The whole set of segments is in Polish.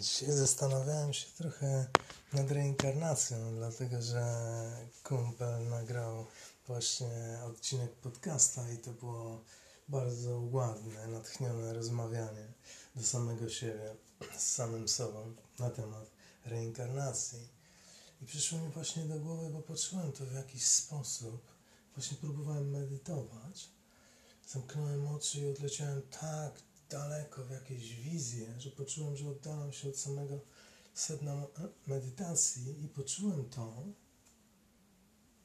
Dzisiaj zastanawiałem się trochę nad reinkarnacją, dlatego że kumpel nagrał właśnie odcinek podcasta i to było bardzo ładne, natchnione rozmawianie do samego siebie, z samym sobą na temat reinkarnacji. I przyszło mi właśnie do głowy, bo poczułem to w jakiś sposób. Właśnie próbowałem medytować. Zamknąłem oczy i odleciałem tak daleko w jakieś wizje, że poczułem, że oddalam się od samego sedna medytacji i poczułem to,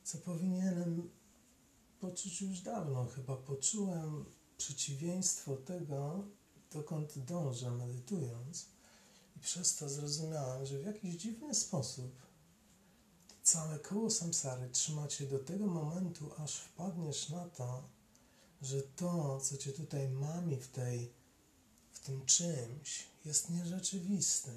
co powinienem poczuć już dawno. Chyba poczułem przeciwieństwo tego, dokąd dążę medytując. I przez to zrozumiałem, że w jakiś dziwny sposób całe koło samsary trzyma cię do tego momentu, aż wpadniesz na to, że to, co cię tutaj mami w tej tym czymś jest nierzeczywiste.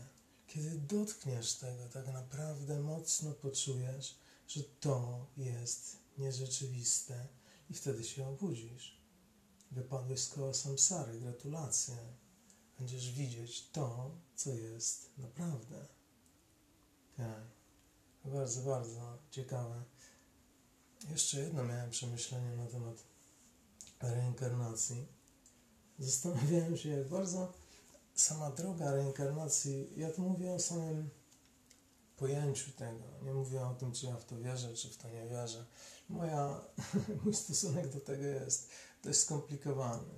Kiedy dotkniesz tego, tak naprawdę mocno poczujesz, że to jest nierzeczywiste i wtedy się obudzisz. Wypadłeś z koła samsary, gratulacje. Będziesz widzieć to, co jest naprawdę. Tak. Bardzo, bardzo ciekawe. Jeszcze jedno miałem przemyślenie na temat reinkarnacji zastanawiałem się, jak bardzo sama droga reinkarnacji, ja tu mówię o samym pojęciu tego, nie mówię o tym, czy ja w to wierzę, czy w to nie wierzę. Moja, mój stosunek do tego jest dość skomplikowany,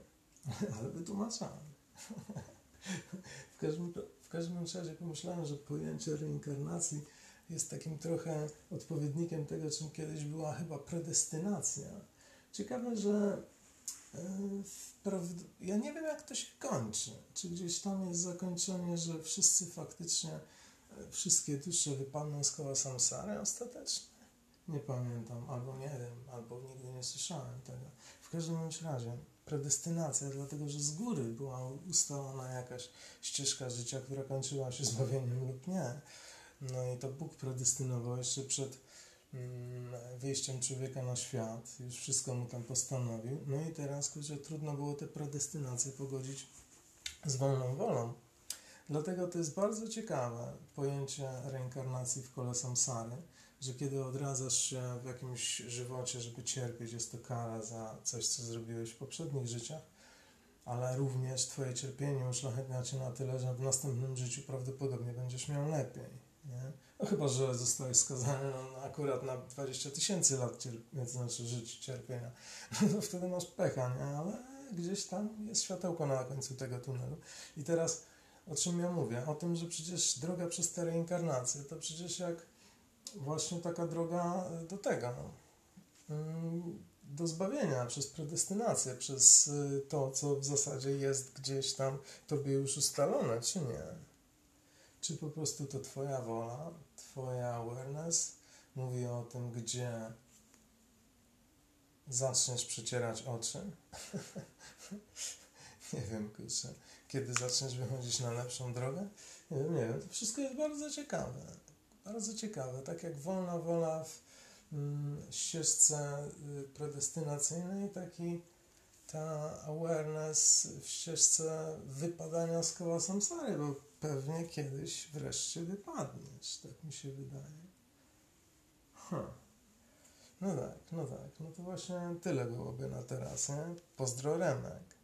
ale wytłumaczany. w, każdym, w każdym razie pomyślałem, że pojęcie reinkarnacji jest takim trochę odpowiednikiem tego, czym kiedyś była chyba predestynacja. Ciekawe, że ja nie wiem, jak to się kończy. Czy gdzieś tam jest zakończenie, że wszyscy faktycznie, e, wszystkie dusze wypadną z koła samsary ostatecznie? Nie pamiętam, albo nie wiem, albo nigdy nie słyszałem tego. W każdym razie predestynacja, dlatego że z góry była ustalona jakaś ścieżka życia, która kończyła się zbawieniem lub nie. No i to Bóg predestynował jeszcze przed wyjściem człowieka na świat, już wszystko mu tam postanowił. No i teraz, kurczę, trudno było te predestynacje pogodzić z wolną wolą. Dlatego to jest bardzo ciekawe pojęcie reinkarnacji w kole samsary, że kiedy odradzasz się w jakimś żywocie, żeby cierpieć, jest to kara za coś, co zrobiłeś w poprzednich życiach, ale również Twoje cierpienie uszlachetnia Cię na tyle, że w następnym życiu prawdopodobnie będziesz miał lepiej. Nie? No chyba, że zostałeś skazany no, akurat na 20 tysięcy lat cierpienia, to znaczy żyć cierpienia, no to wtedy masz pecha, nie? Ale gdzieś tam jest światełko na końcu tego tunelu. I teraz o czym ja mówię? O tym, że przecież droga przez te reinkarnacje to przecież jak właśnie taka droga do tego, no, mm, do zbawienia, przez predestynację, przez y, to, co w zasadzie jest gdzieś tam tobie już ustalone, czy nie? Czy po prostu to Twoja wola, Twoja awareness mówi o tym, gdzie zaczniesz przecierać oczy? nie wiem, kurczę. Kiedy zaczniesz wychodzić na lepszą drogę? Nie wiem, nie wiem. To wszystko jest bardzo ciekawe. Bardzo ciekawe. Tak jak wolna wola w mm, ścieżce y, predestynacyjnej, taki ta awareness w ścieżce wypadania z koła samsary, bo pewnie kiedyś wreszcie wypadniesz, tak mi się wydaje. Huh. No tak, no tak, no to właśnie tyle byłoby na teraz, nie? Pozdro Remek.